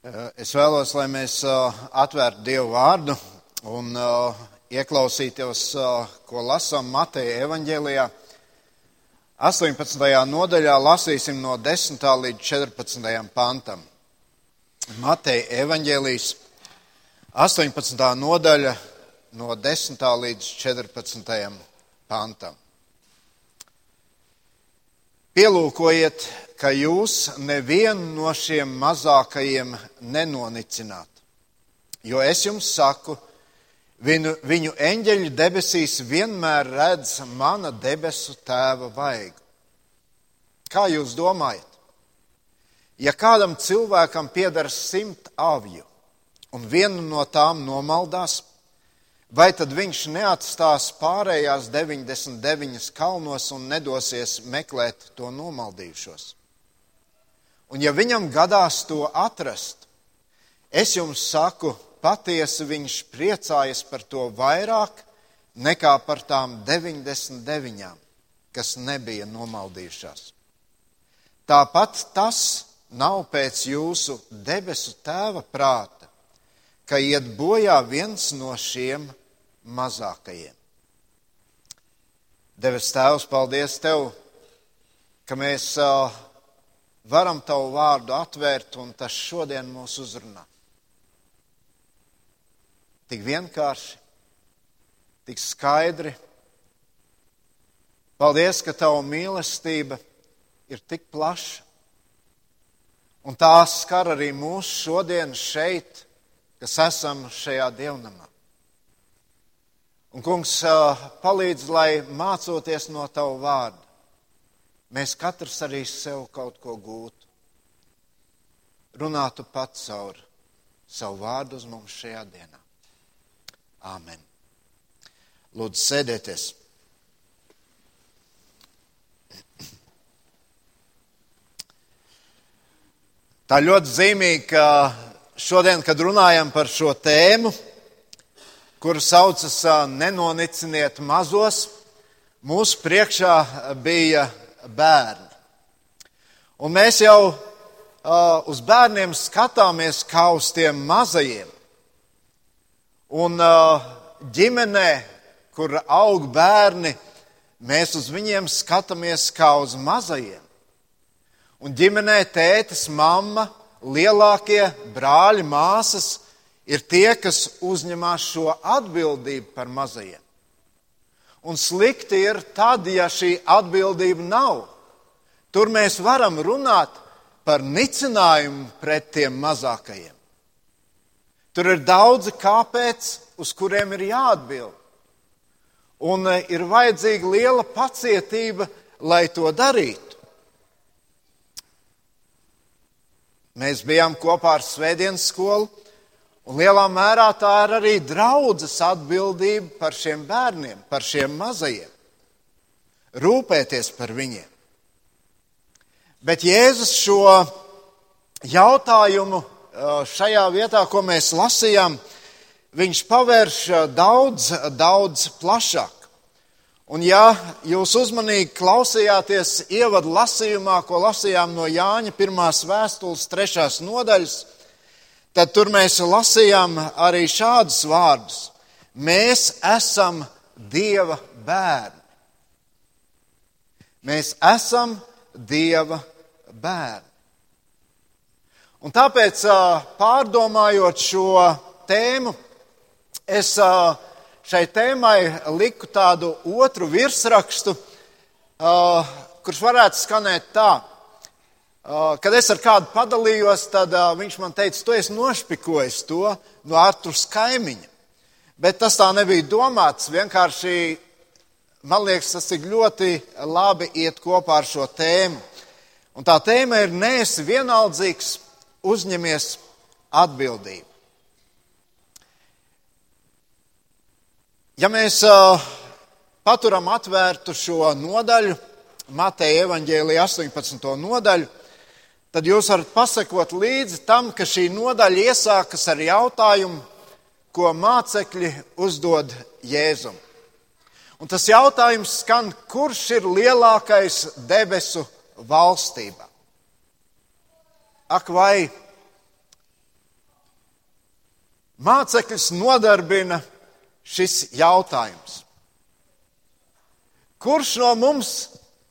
Es vēlos, lai mēs atvērtu Dievu vārdu un ieklausītos, ko lasām Mateja evaņģēlijā. 18. nodaļā lasīsim no 10. līdz 14. pantam. Mateja evaņģēlijas 18. nodaļa no 10. līdz 14. pantam. Pielūkojiet, ka jūs nevienu no šiem mazākajiem nenonicināt. Jo es jums saku, viņu, viņu eņģeļi debesīs vienmēr redz mana debesu tēva vaigu. Kā jūs domājat? Ja kādam cilvēkam pieder simt avju un vienu no tām nomaldās, vai tad viņš neatstās pārējās 99 kalnos un nedosies meklēt to nomaldījušos? Un ja viņam gadās to atrast, es jums saku, patiesi viņš priecājas par to vairāk nekā par tām 99, kas nebija nomaldījušās. Tāpat tas nav pēc jūsu debesu tēva prāta, ka iet bojā viens no šiem mazākajiem. Devis Tēvs, paldies Tev, ka mēs uh, varam Tavu vārdu atvērt un tas šodien mūs uzrunā. Tik vienkārši, tik skaidri. Paldies, ka Tava mīlestība ir tik plaša. Un tā skar arī mūs šodien šeit, kas esam šajā dievnamā. Un, kungs, palīdz, lai mācoties no tavu vārdu, mēs katrs arī sev kaut ko gūtu. Runātu pats caur savu vārdu uz mums šajā dienā. Āmen. Lūdzu, sēdieties! Tā ļoti zīmīgi, ka šodien, kad runājam par šo tēmu, kuru saucas Nenoniciniet mazos, mūsu priekšā bija bērni. Un mēs jau uh, uz bērniem skatāmies kā uz tiem mazajiem. Un uh, ģimenē, kur aug bērni, mēs uz viņiem skatāmies kā uz mazajiem. Un ģimenē tētis, mamma, lielākie brāļi, māsas ir tie, kas uzņemās šo atbildību par mazajiem. Un slikti ir tad, ja šī atbildība nav. Tur mēs varam runāt par nicinājumu pret tiem mazākajiem. Tur ir daudzi kāpēc, uz kuriem ir jāatbild. Un e, ir vajadzīga liela pacietība, lai to darītu. Mēs bijām kopā ar Svētdienas skolu, Un lielā mērā tā ir arī draudzes atbildība par šiem bērniem, par šiem mazajiem. Rūpēties par viņiem. Bet Jēzus šo jautājumu šajā vietā, ko mēs lasījām, viņš pavērš daudz, daudz plašāk. Un ja jūs uzmanīgi klausījāties ievadu lasījumā, ko lasījām no Jāņa pirmās vēstules trešās nodaļas, tad tur mēs lasījām arī šādus vārdus. Mēs esam Dieva bērni. Mēs esam Dieva bērni. Un tāpēc, pārdomājot šo tēmu, es šai tēmai liku tādu otru virsrakstu, kurš varētu skanēt tā: Kad es ar kādu padalījos, tad viņš man teica, tu esi nošpikojis to no Arturas kaimiņa. Bet tas tā nebija domāts. Vienkārši man liekas, tas tik ļoti labi iet kopā ar šo tēmu. Un tā tēma ir neesi vienaldzīgs, uzņemies atbildību. Ja mēs uh, paturam atvērtu šo nodaļu, Mateja evaņģēlija 18. nodaļu, tad jūs varat pasakot līdzi tam, ka šī nodaļa iesākas ar jautājumu, ko mācekļi uzdod Jēzum. Un tas jautājums skan, kurš ir lielākais debesu valstībā? Ak, vai mācekļus nodarbina šis jautājums. Kurš no mums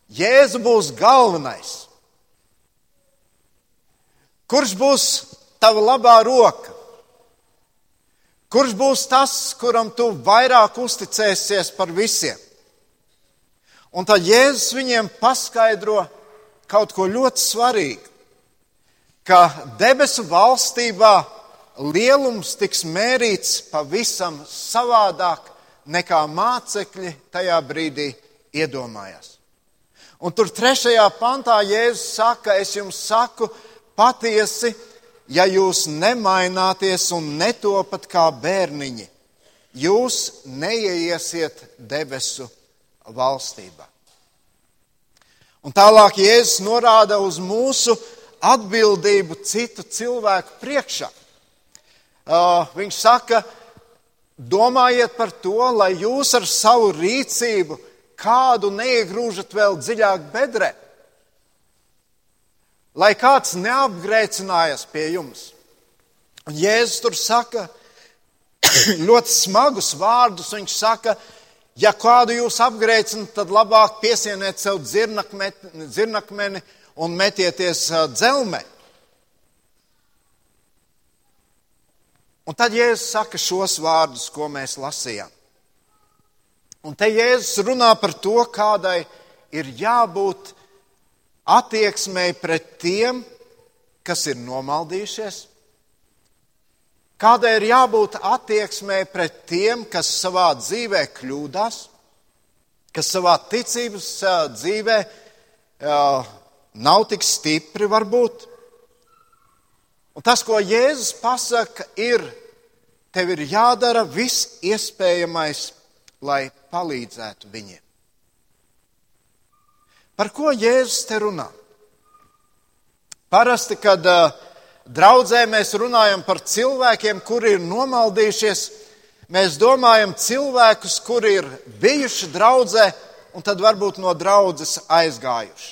Jēzu būs galvenais? Kurš būs tava labā roka? Kurš būs tas, kuram tu vairāk uzticēsies par visiem? Un tad Jēzus viņiem paskaidro kaut ko ļoti svarīgu, ka debesu valstībā lielums tiks mērīts pavisam savādāk nekā mācekļi tajā brīdī iedomājās. Un tur trešajā pantā Jēzus saka, es jums saku patiesi, ja jūs nemaināties un netopat kā bērniņi, jūs neieiesiet debesu valstībā. Un tālāk Jēzus norāda uz mūsu atbildību citu cilvēku priekšā. Uh, viņš saka, domājiet par to, lai jūs ar savu rīcību kādu neiegrūžat vēl dziļāk bedrē. Lai kāds neapgrēcinājas pie jums. Un Jēzus tur saka ļoti smagus vārdus. Viņš saka, ja kādu jūs apgrēcinat, tad labāk piesieniet sev dzirnakmeni un metieties dzelmē. Un tad Jēzus saka šos vārdus, ko mēs lasījām. Un te Jēzus runā par to, kādai ir jābūt attieksmei pret tiem, kas ir nomaldījušies. Kādai ir jābūt attieksmei pret tiem, kas savā dzīvē kļūdās, kas savā ticības dzīvē nav tik stipri varbūt. Un tas, ko Jēzus pasaka, ir, tev ir jādara viss iespējamais, lai palīdzētu viņiem. Par ko Jēzus te runā? Parasti, kad draudzē mēs runājam par cilvēkiem, kuri ir nomaldījušies, mēs domājam cilvēkus, kuri ir bijuši draudzē un tad varbūt no draudzes aizgājuši.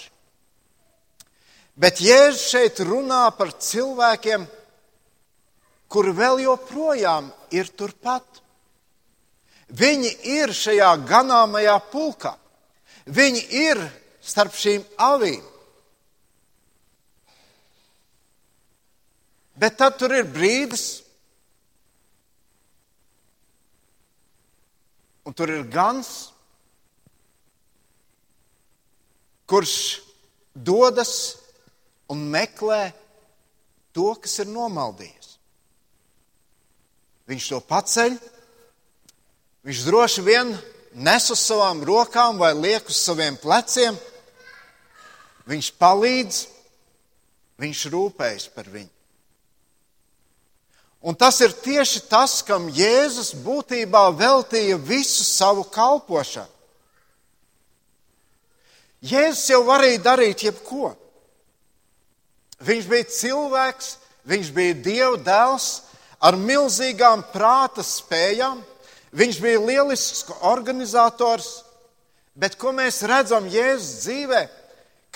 Bet Jēzus šeit runā par cilvēkiem, kuri vēl joprojām ir turpat. Viņi ir šajā ganāmajā pulkā. Viņi ir starp šīm avīm. Bet tad tur ir brīdis, un tur ir gans, kurš dodas un meklē to, kas ir nomaldījies. Viņš to paceļ, viņš droši vien nes uz savām rokām vai liek uz saviem pleciem. Viņš palīdz, viņš rūpējas par viņu. Un tas ir tieši tas, kam Jēzus būtībā veltīja visu savu kalpošanu. Jēzus jau varēja darīt jebko. Viņš bija cilvēks, viņš bija Dieva dēls ar milzīgām prāta spējām, viņš bija lielisks organizators, bet ko mēs redzam Jēzus dzīvē,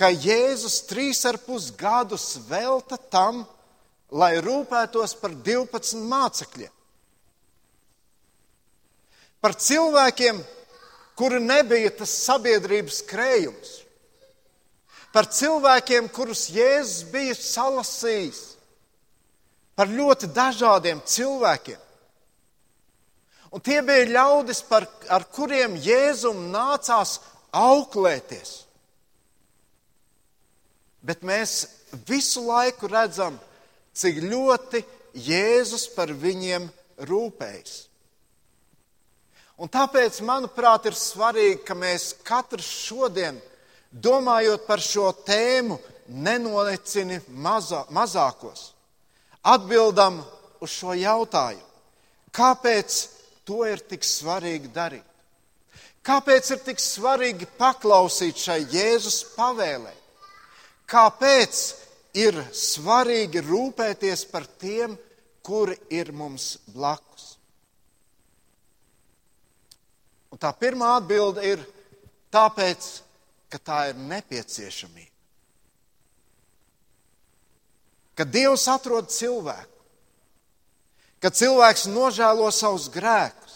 ka Jēzus trīs ar pus gadus velta tam, lai rūpētos par 12 mācekļiem. Par cilvēkiem, kuri nebija tas sabiedrības krējums par cilvēkiem, kurus Jēzus bija salasījis, par ļoti dažādiem cilvēkiem. Un tie bija ļaudis, par, ar kuriem Jēzum nācās auklēties. Bet mēs visu laiku redzam, cik ļoti Jēzus par viņiem rūpējas. Un tāpēc, manuprāt, ir svarīgi, ka mēs katrs šodien domājot par šo tēmu, nenolicini mazā, mazākos. Atbildam uz šo jautājumu. Kāpēc to ir tik svarīgi darīt? Kāpēc ir tik svarīgi paklausīt šai Jēzus pavēlē? Kāpēc ir svarīgi rūpēties par tiem, kuri ir mums blakus? Un tā pirmā atbilde ir tāpēc, ka tā ir nepieciešamība. Kad Dievs atrod cilvēku, kad cilvēks nožēlo savus grēkus,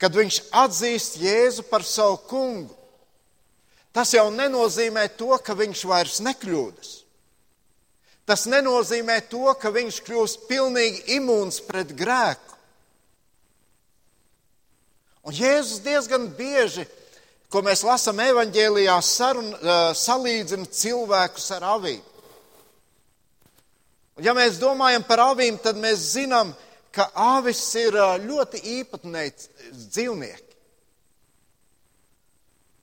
kad viņš atzīst Jēzu par savu kungu, tas jau nenozīmē to, ka viņš vairs nekļūdas. Tas nenozīmē to, ka viņš kļūst pilnīgi imūns pret grēku. Un Jēzus diezgan bieži, ko mēs lasām evanģēlijā, sarun, salīdzina cilvēkus ar avīm. Un ja mēs domājam par avīm, tad mēs zinām, ka avis ir ļoti īpatnēji dzīvnieki.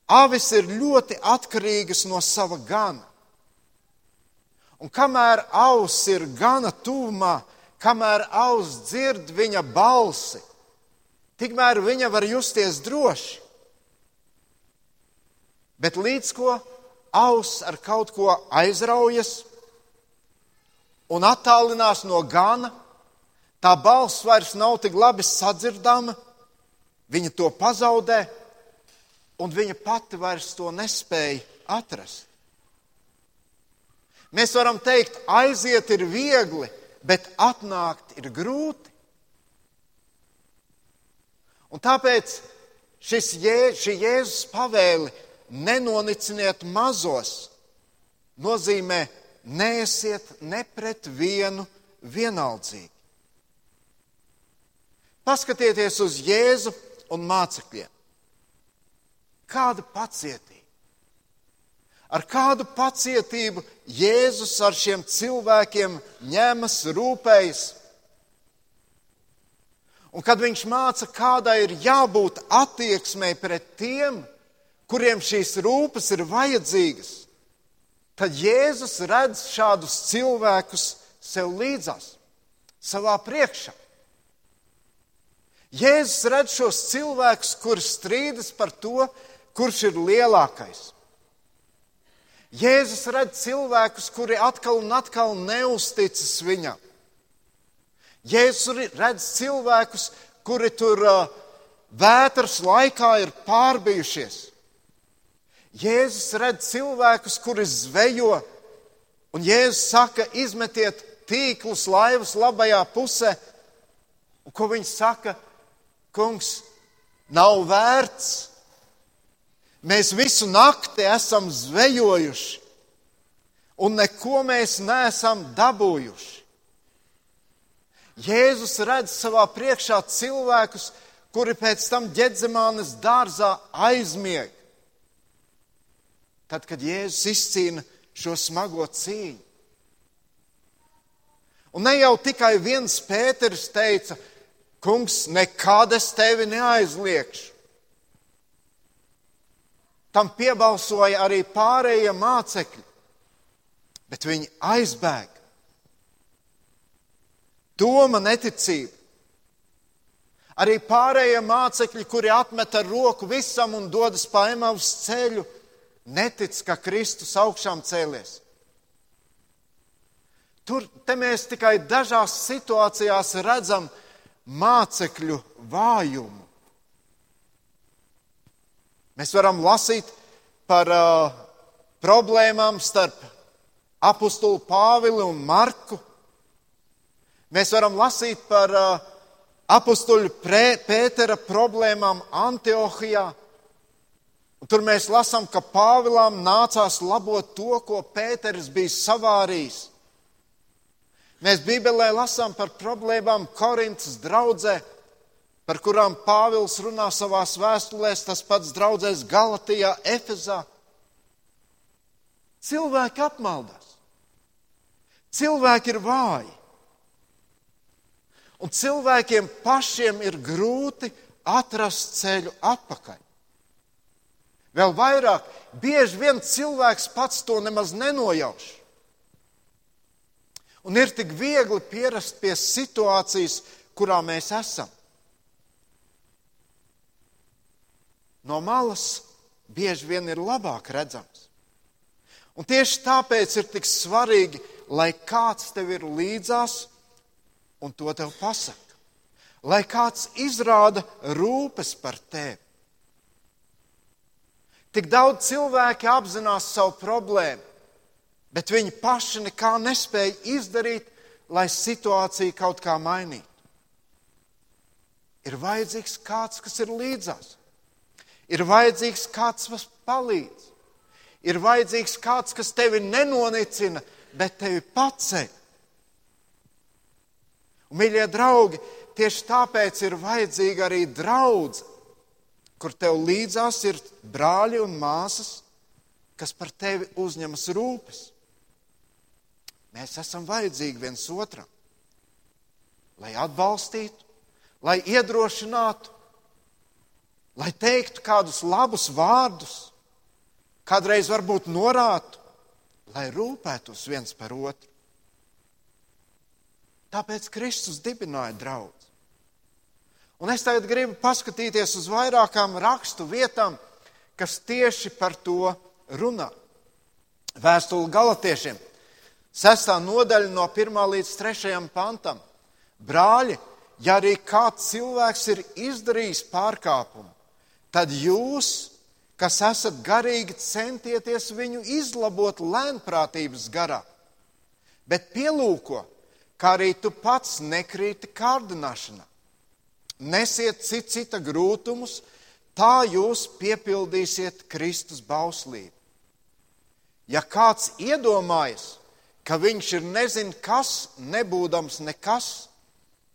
Avis ir ļoti atkarīgas no sava gana. Un kamēr auss ir gana tuvumā, kamēr auss dzird viņa balsi, tikmēr viņa var justies droši. Bet līdz ko auss ar kaut ko aizraujas un attālinās no gana, tā balss vairs nav tik labi sadzirdama, viņa to pazaudē, un viņa pati vairs to nespēja atrast. Mēs varam teikt, aiziet ir viegli, bet atnākt ir grūti. Un tāpēc šis, šī Jēzus pavēle nenoniciniet mazos nozīmē neesiet ne pret vienu vienaldzīgi. Paskatieties uz Jēzu un mācekļiem. Kāda pacietība! Ar kādu pacietību Jēzus ar šiem cilvēkiem ņemas, rūpējas. Un kad viņš māca, kādai ir jābūt attieksmei pret tiem, kuriem šīs rūpes ir vajadzīgas, tad Jēzus redz šādus cilvēkus sev līdzās, savā priekšā. Jēzus redz šos cilvēkus, kuri strīdas par to, kurš ir lielākais. Jēzus redz cilvēkus, kuri atkal un atkal neusticas viņam. Jēzus redz cilvēkus, kuri tur uh, vētras laikā ir pārbijušies. Jēzus redz cilvēkus, kuri zvejo, un Jēzus saka, izmetiet tīklus laivas labajā pusē. Un ko viņš saka? Kungs, nav vērts Mēs visu nakti esam zvejojuši, un neko mēs neesam dabūjuši. Jēzus redz savā priekšā cilvēkus, kuri pēc tam ģedzemānes dārzā aizmieg. Tad, kad Jēzus izcīna šo smago cīņu. Un ne jau tikai viens Pēters teica, kungs, nekad es tevi neaizliekšu. Tam piebalsoja arī pārējie mācekļi, bet viņi aizbēga. Doma neticība. Arī pārējie mācekļi, kuri atmet ar roku visam un dodas pa emavas ceļu, netic, ka Kristus augšām cēlies. Tur mēs tikai dažās situācijās redzam mācekļu vājumu. Mēs varam lasīt par uh, problēmām starp apakstulu Pāvilu un Marku. Mēs varam lasīt par uh, apakstuļu Pētera problēmām Antiohijā. Un tur mēs lasām, ka Pāvilam nācās labot to, ko Pēters bija savārījis. Mēs Bībelē lasām par problēmām Korintas draudzē, par kurām Pāvils runā savās vēstulēs, tas pats draudzēs Galatijā, Efezā. Cilvēki apmaldās. Cilvēki ir vāji. Un cilvēkiem pašiem ir grūti atrast ceļu atpakaļ. Vēl vairāk, bieži vien cilvēks pats to nemaz nenojauš. Un ir tik viegli pierast pie situācijas, kurā mēs esam. No malas bieži vien ir labāk redzams. Un tieši tāpēc ir tik svarīgi, lai kāds tev ir līdzās un to tev pasaka. Lai kāds izrāda rūpes par tevi. Tik daudz cilvēki apzinās savu problēmu, bet viņi paši nekā nespēja izdarīt, lai situāciju kaut kā mainītu. ir vajadzīgs kāds, kas ir līdzās. Ir vajadzīgs kāds, kas palīdz. Ir vajadzīgs kāds, kas tevi nenonicina, bet tevi paceļ. Un, mīļie draugi, tieši tāpēc ir vajadzīga arī draudzība, kur tev līdzās ir brāļi un māsas, kas par tevi uzņemas rūpes. Mēs esam vajadzīgi viens otram, lai atbalstītu, lai iedrošinātu, lai teiktu kādus labus vārdus, kādreiz varbūt norātu, lai rūpētos viens par otru. Tāpēc Kristus dibināja draugu. Un es tagad gribu paskatīties uz vairākām rakstu vietām, kas tieši par to runā. Vēstule Galatiešiem, sestā nodaļa no 1 līdz 3 pantam. Brāļi, ja arī kāds cilvēks ir izdarījis pārkāpumu, tad jūs, kas esat garīgi, centieties viņu izlabot lēnprātības garā. Bet pielūko, kā arī tu pats nekrīti kārdināšanā. Nesiet cit cita grūtumus, tā jūs piepildīsiet Kristus bauslību. Ja kāds iedomājas, ka viņš ir nezin kas, nebūdams nekas,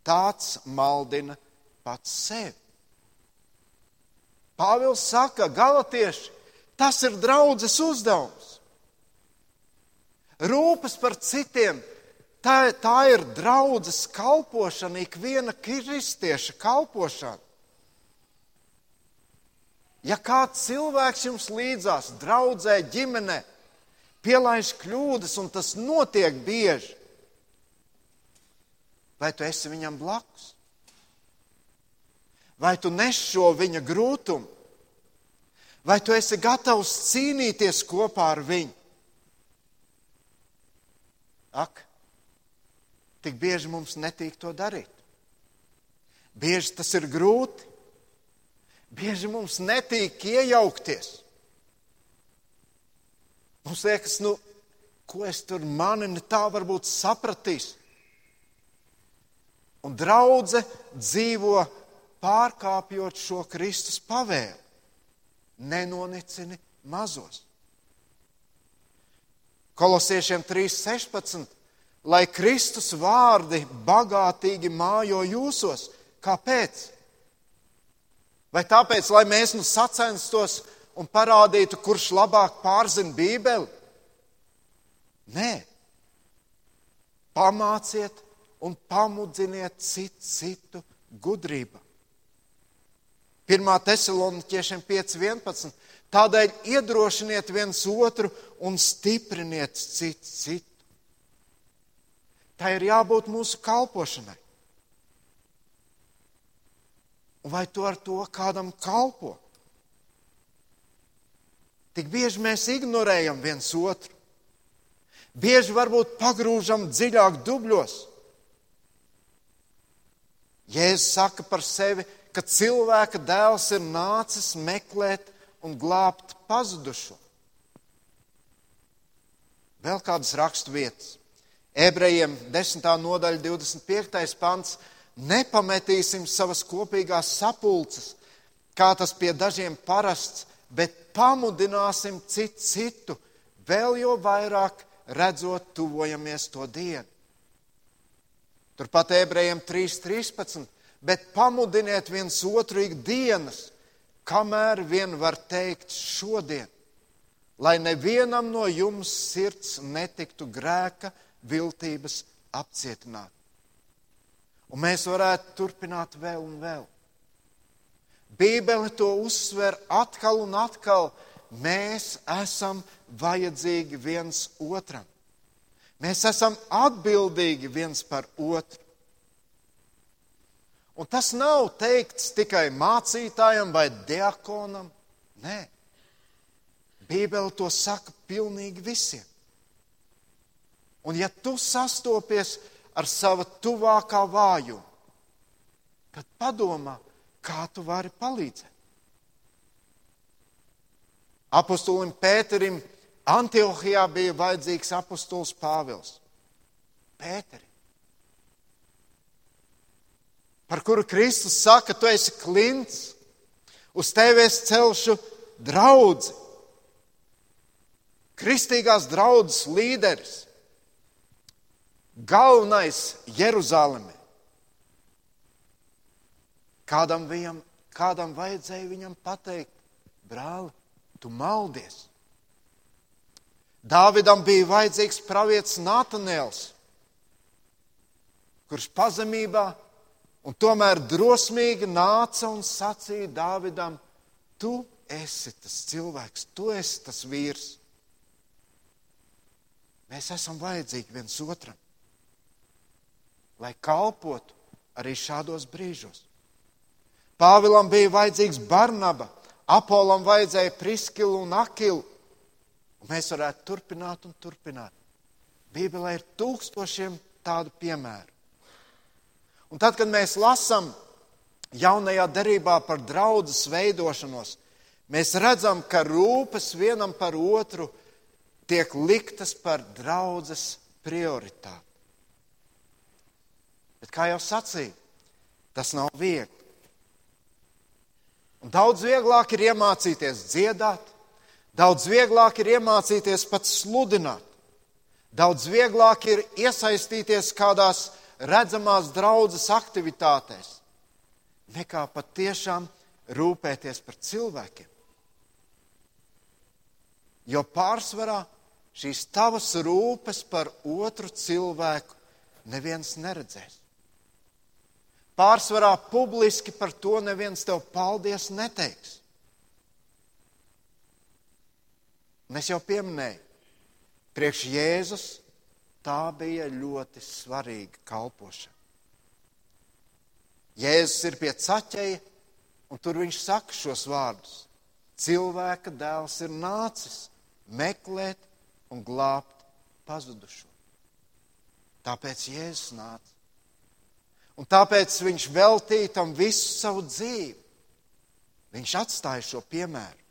tāds maldina pats sevi. Pāvils saka, galatieši, tas ir draudzes uzdevums. Rūpes par citiem Tā, tā ir draudzes kalpošana, ikviena kristieša kalpošana. Ja kāds cilvēks jums līdzās, draudzē, ģimenē, pielaiž kļūdas, un tas notiek bieži, vai tu esi viņam blakus? Vai tu nes šo viņa grūtumu? Vai tu esi gatavs cīnīties kopā ar viņu? Ak, tik bieži mums netīk to darīt. Bieži tas ir grūti, bieži mums netīk iejaukties. Mums liekas, nu, ko es tur mani ne tā varbūt sapratīs. Un draudzē dzīvo pārkāpjot šo Kristus pavēlu. Nenonicini mazos. Kolosiešiem 3.16 lai Kristus vārdi bagātīgi mājo jūsos. Kāpēc? Vai tāpēc, lai mēs nu sacenstos un parādītu, kurš labāk pārzina Bībeli? Nē. Pamāciet un pamudziniet citu, citu gudrību. 1. Thessaloniķiešiem 5.11. Tādēļ iedrošiniet viens otru un stipriniet citu citu. Tā ir jābūt mūsu kalpošanai. Vai tu ar to kādam kalpo? Tik bieži mēs ignorējam viens otru. Bieži varbūt pagrūžam dziļāk dubļos. Jēzus saka par sevi, ka cilvēka dēls ir nācis meklēt un glābt pazudušo. Vēl kādas rakstu vietas. Ebrejiem 10. nodaļa, 25. pants. Nepametīsim savas kopīgās sapulces, kā tas pie dažiem parasts, bet pamudināsim citu citu, vēl jo vairāk redzot, tuvojamies to dienu. Turpat ebrejiem 3.13. Bet pamudiniet viens otru ikdienas, kamēr vien var teikt šodien, lai nevienam no jums sirds netiktu grēka viltības apcietināt. Un mēs varētu turpināt vēl un vēl. Bībele to uzsver atkal un atkal. Mēs esam vajadzīgi viens otram. Mēs esam atbildīgi viens par otru. Un tas nav teikts tikai mācītājam vai diakonam. Nē, Bībele to saka pilnīgi visiem. Un ja tu sastopies ar savu tuvākā vāju, tad padomā, kā tu vari palīdzēt. Apostolim Pēterim Antiohijā bija vajadzīgs apostols Pāvils. Pēteri. Par kuru Kristus saka, tu esi klints, uz tevi es celšu draudzi. Kristīgās draudzes līderis, galvenais Jeruzalemē. Kādam, viņam, kādam vajadzēja viņam pateikt, brāli, tu maldies. Dāvidam bija vajadzīgs pravietis Natanēls, kurš pazemībā un tomēr drosmīgi nāca un sacīja Dāvidam, tu esi tas cilvēks, tu esi tas vīrs. Mēs esam vajadzīgi viens otram, lai kalpotu arī šādos brīžos. Pāvilam bija vajadzīgs Barnaba, Apolam vajadzēja Priskilu un Akilu, un mēs varētu turpināt un turpināt. Bībelē ir tūkstošiem tādu piemēru. Un tad, kad mēs lasām jaunajā derībā par draudzes veidošanos, mēs redzam, ka rūpes vienam par otru tiek liktas par draudzes prioritāti. Bet, kā jau sacīju, tas nav viegli. Un daudz vieglāk ir iemācīties dziedāt, daudz vieglāk ir iemācīties pat sludināt, daudz vieglāk ir iesaistīties kādās redzamās draudzes aktivitātēs, nekā patiešām rūpēties par cilvēkiem. Jo pārsvarā šīs tavas rūpes par otru cilvēku neviens neredzēs. Pārsvarā publiski par to neviens tev paldies neteiks. Un es jau pieminēju, priekš Jēzus tā bija ļoti svarīga kalpošana. Jēzus ir pie caķeja, un tur viņš saka šos vārdus. Cilvēka dēls ir nācis meklēt un glābt pazudušo. Tāpēc Jēzus nāca. Un tāpēc viņš veltīja tam visu savu dzīvi. Viņš atstāja šo piemēru.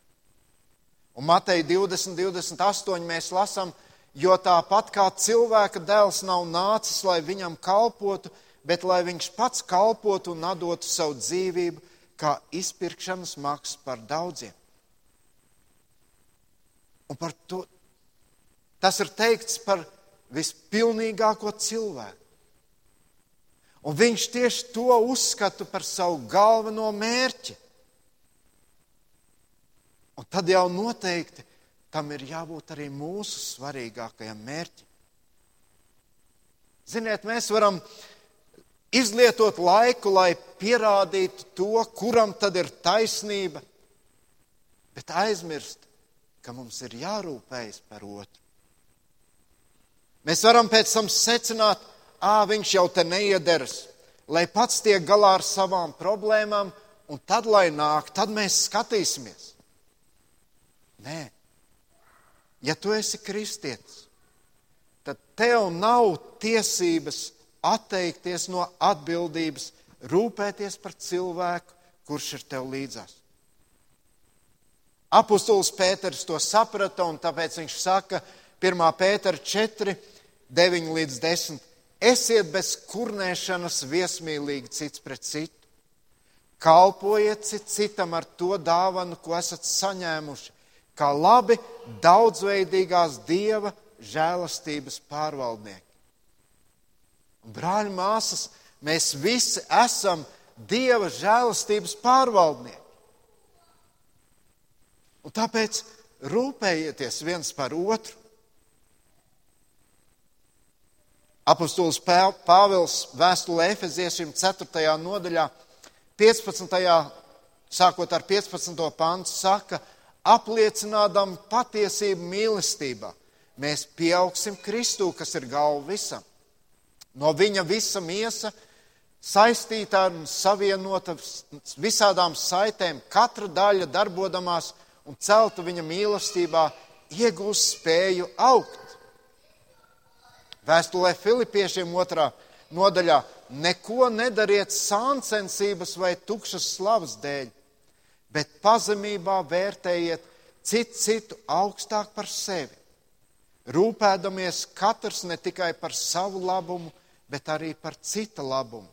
Un Mateja 20, 28 mēs lasām, jo tāpat kā cilvēka dēls nav nācis, lai viņam kalpotu, bet lai viņš pats kalpotu un dotu savu dzīvību kā izpirkšanas maksu par daudziem. Un par to tas ir teikts par vispilnīgāko cilvēku. Un viņš tieši to uzskata par savu galveno mērķi. Un tad jau noteikti tam ir jābūt arī mūsu svarīgākajam mērķim. Ziniet, mēs varam izlietot laiku, lai pierādītu to, kuram tad ir taisnība, bet aizmirst, ka mums ir jārūpējas par otru. Mēs varam pēc tam secināt, ah, viņš jau te neiederas, lai pats tiek galā ar savām problēmām, un tad, lai nāk, tad mēs skatīsimies. Nē, ja tu esi kristietis, tad tev nav tiesības atteikties no atbildības, rūpēties par cilvēku, kurš ir tev līdzās. Apostols Pēters to saprata, un tāpēc viņš saka, 1. Pētera 4, 9 līdz 10. Esiet bez kurnēšanas viesmīlīgi cits pret citu. Kalpojiet cit citam ar to dāvanu, ko esat saņēmuši kā labi daudzveidīgās dieva žēlastības pārvaldnieki. Brāļi, māsas, mēs visi esam dieva žēlastības pārvaldnieki. Un tāpēc rūpējieties viens par otru. Apostols Pāvils vēstulē Efeziešiem 4. nodaļā, 15. sākot ar 15. pantu, saka, ka apliecinādam patiesību mīlestībā, mēs pieaugsim Kristū, kas ir galva visam. No viņa visa miesa saistīta un savienota visādām saitēm, katra daļa darbodamās un celta viņa mīlestībā, iegūst spēju augt. Vēstulē Filipiešiem otrā nodaļā neko nedariet sāncensības vai tukšas slavas dēļ bet pazemībā vērtējiet citu citu augstāk par sevi, rūpēdamies katrs ne tikai par savu labumu, bet arī par cita labumu,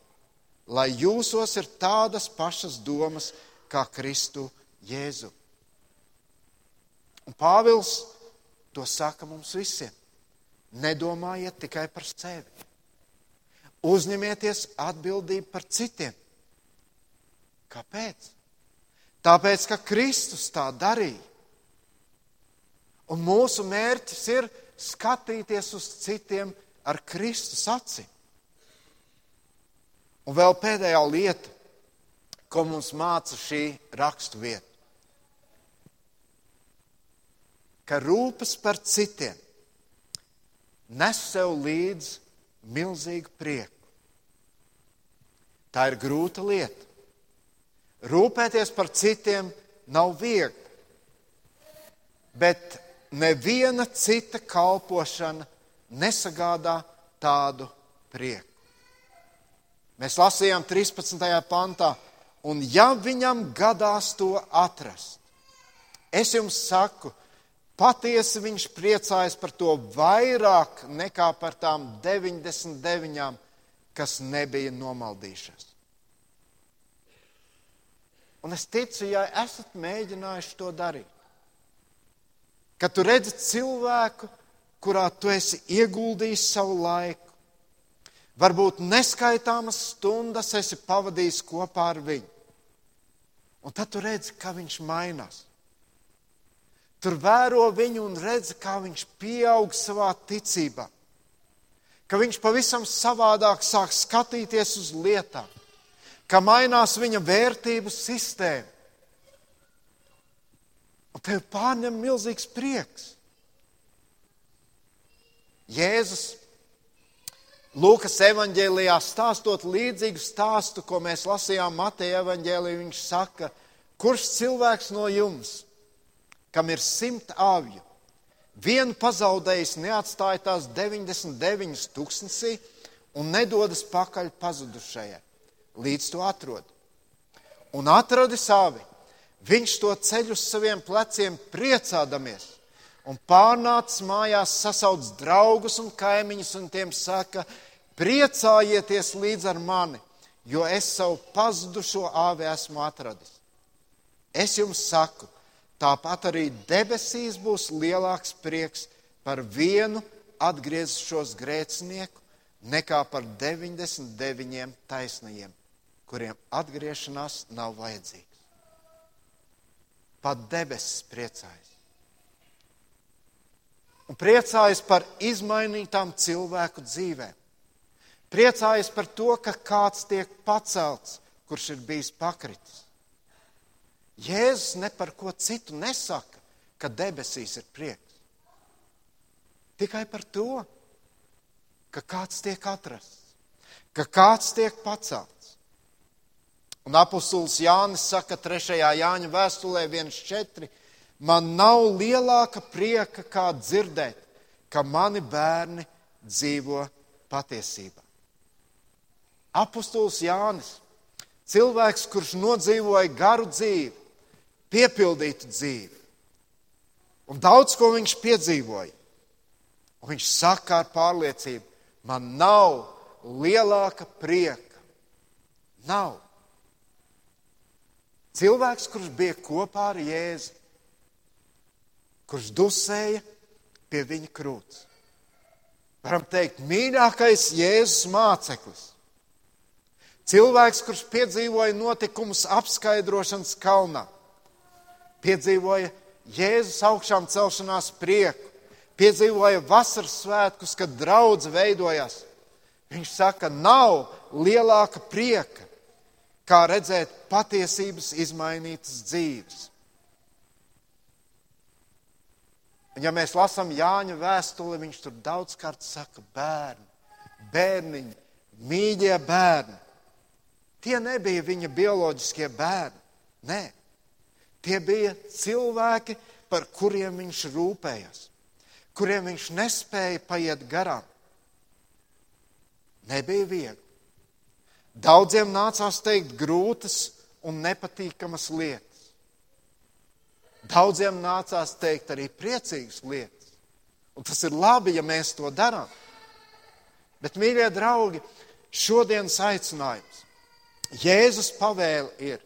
lai jūsos ir tādas pašas domas kā Kristu Jēzu. Un Pāvils to saka mums visiem. Nedomājiet tikai par sevi. Uzņemieties atbildību par citiem. Kāpēc? Tāpēc, ka Kristus tā darīja. Un mūsu mērķis ir skatīties uz citiem ar Kristus acīm. Un vēl pēdējā lieta, ko mums māca šī rakstu vieta. Ka rūpes par citiem nes sev līdzi milzīgu prieku. Tā ir grūta lieta. Rūpēties par citiem nav viegli, bet neviena cita kalpošana nesagādā tādu prieku. Mēs lasījām 13. pantā, un ja viņam gadās to atrast, es jums saku, patiesi viņš priecājas par to vairāk nekā par tām 99, kas nebija nomaldījušās. Un es ticu, ja esat mēģinājuši to darīt, kad tu redzi cilvēku, kurā tu esi ieguldījis savu laiku, varbūt neskaitāmas stundas esi pavadījis kopā ar viņu. Un tad tu redzi, kā viņš mainās. Tur vēro viņu un redzi, kā viņš pieaug savā ticībā. Ka viņš pavisam savādāk sāk skatīties uz lietām, ka mainās viņa vērtību sistēma. Un tev pārņem milzīgs prieks. Jēzus Lūkas evanģēlijā stāstot līdzīgu stāstu, ko mēs lasījām Mateja evanģēlijā, viņš saka, kurš cilvēks no jums, kam ir simt avju, vienu pazaudējis, neatstāja tās 99 tūkstnesī un nedodas pakaļ pazudušajai, līdz to atrod. Un atradis avi, Viņš to ceļ uz saviem pleciem priecādamies. Un pārnācis mājās, sasauc draugus un kaimiņus un tiem saka, priecājieties līdz ar mani, jo es savu pazudušo āvi esmu atradis. Es jums saku, tāpat arī debesīs būs lielāks prieks par vienu atgriezušos grēcinieku nekā par 99 taisnajiem, kuriem atgriešanās nav vajadzīga pat debesis priecājas. Un priecājas par izmainītām cilvēku dzīvēm. Priecājas par to, ka kāds tiek pacelts, kurš ir bijis pakritis. Jēzus ne par ko citu nesaka, ka debesīs ir prieks. Tikai par to, ka kāds tiek atrasts, ka kāds tiek pacelts. Un apustulis Jānis saka 3. Jāņa vēstulē 1.4. Man nav lielāka prieka, kā dzirdēt, ka mani bērni dzīvo patiesībā. Apustulis Jānis, cilvēks, kurš nodzīvoja garu dzīvi, piepildītu dzīvi, un daudz ko viņš piedzīvoja. Un viņš saka ar pārliecību, man nav lielāka prieka. Nav. Cilvēks, kurš bija kopā ar Jēzu, kurš dusēja pie viņa krūts. Varam teikt, mīļākais Jēzus māceklis. Cilvēks, kurš piedzīvoja notikumus apskaidrošanas kalnā, piedzīvoja Jēzus augšām celšanās prieku, piedzīvoja vasaras svētkus, kad draudz veidojās. Viņš saka, nav lielāka prieka kā redzēt patiesības izmainītas dzīves. Ja mēs lasām Jāņa vēstuli, viņš tur daudzkārt saka, bērni, bērniņi, mīļie bērni. Tie nebija viņa bioloģiskie bērni. Nē, tie bija cilvēki, par kuriem viņš rūpējās, kuriem viņš nespēja paiet garām. Nebija viegli. Daudziem nācās teikt grūtas un nepatīkamas lietas. Daudziem nācās teikt arī priecīgas lietas. Un tas ir labi, ja mēs to darām. Bet, mīļie draugi, šodienas aicinājums Jēzus pavēle ir: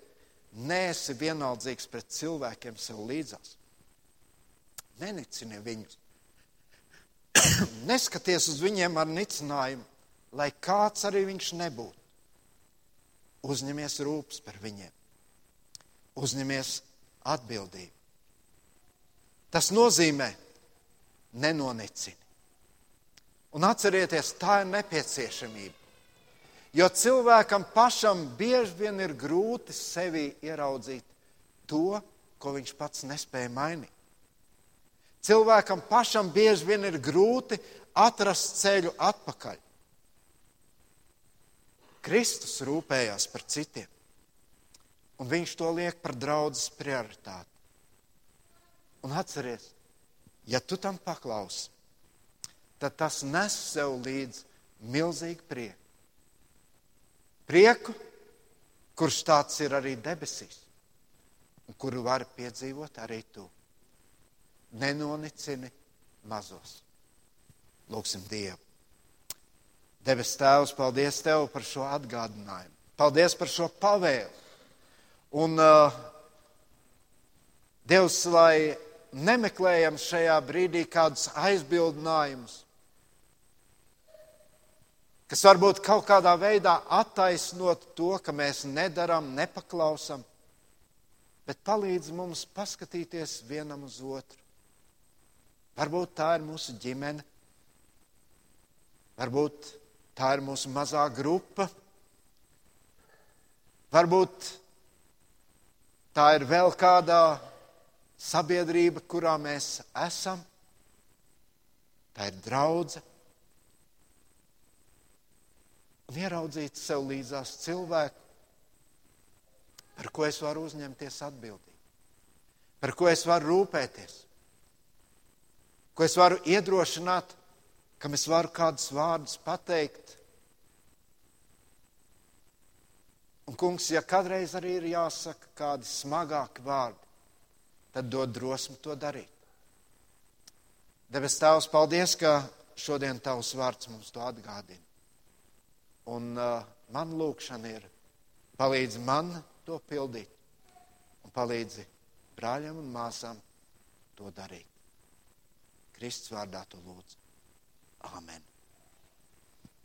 Nēsi vienaldzīgs pret cilvēkiem sev līdzās. Nenicini viņus. Neskaties uz viņiem ar nicinājumu, lai kāds arī viņš nebūtu. Uzņemies rūpes par viņiem, uzņemies atbildību. Tas nozīmē nenonicini. Un atcerieties, tā ir nepieciešamība. Jo cilvēkam pašam bieži vien ir grūti sevi ieraudzīt to, ko viņš pats nespēja mainīt. Cilvēkam pašam bieži vien ir grūti atrast ceļu atpakaļ. Kristus rūpējās par citiem, un viņš to liek par draudzes prioritāti. Un atceries, ja tu tam paklausi, tad tas nes sev līdzi milzīgu prieku. Prieku, kurš tāds ir arī debesīs, un kuru var piedzīvot arī tu. Nenonicini mazos. Lūksim Dievu. Debes Tēvs, paldies Tev par šo atgādinājumu. Paldies par šo pavēlu. Un uh, Dievs, lai nemeklējam šajā brīdī kādus aizbildinājumus, kas varbūt kaut kādā veidā attaisnot to, ka mēs nedaram, nepaklausam, bet palīdz mums paskatīties vienam uz otru. Varbūt tā ir mūsu ģimene, varbūt tā ir mūsu mazā grupa, varbūt tā ir vēl kādā sabiedrība, kurā mēs esam. Tā ir draudzene un ieraudzīt sev līdzās cilvēku, par ko es varu uzņemties atbildību, par ko es varu rūpēties, ko es varu iedrošināt, kam es varu kādus vārdus pateikt. Un, kungs, ja kādreiz arī ir jāsaka kādi smagāki vārdi, tad dod drosmi to darīt. Debes Tēvs, paldies, ka šodien Tavs vārds mums to atgādina. Un uh, man lūkšana ir, palīdzi man to pildīt un palīdzi brāļiem un māsām to darīt. Kristus vārdā to lūdzu. Āmen.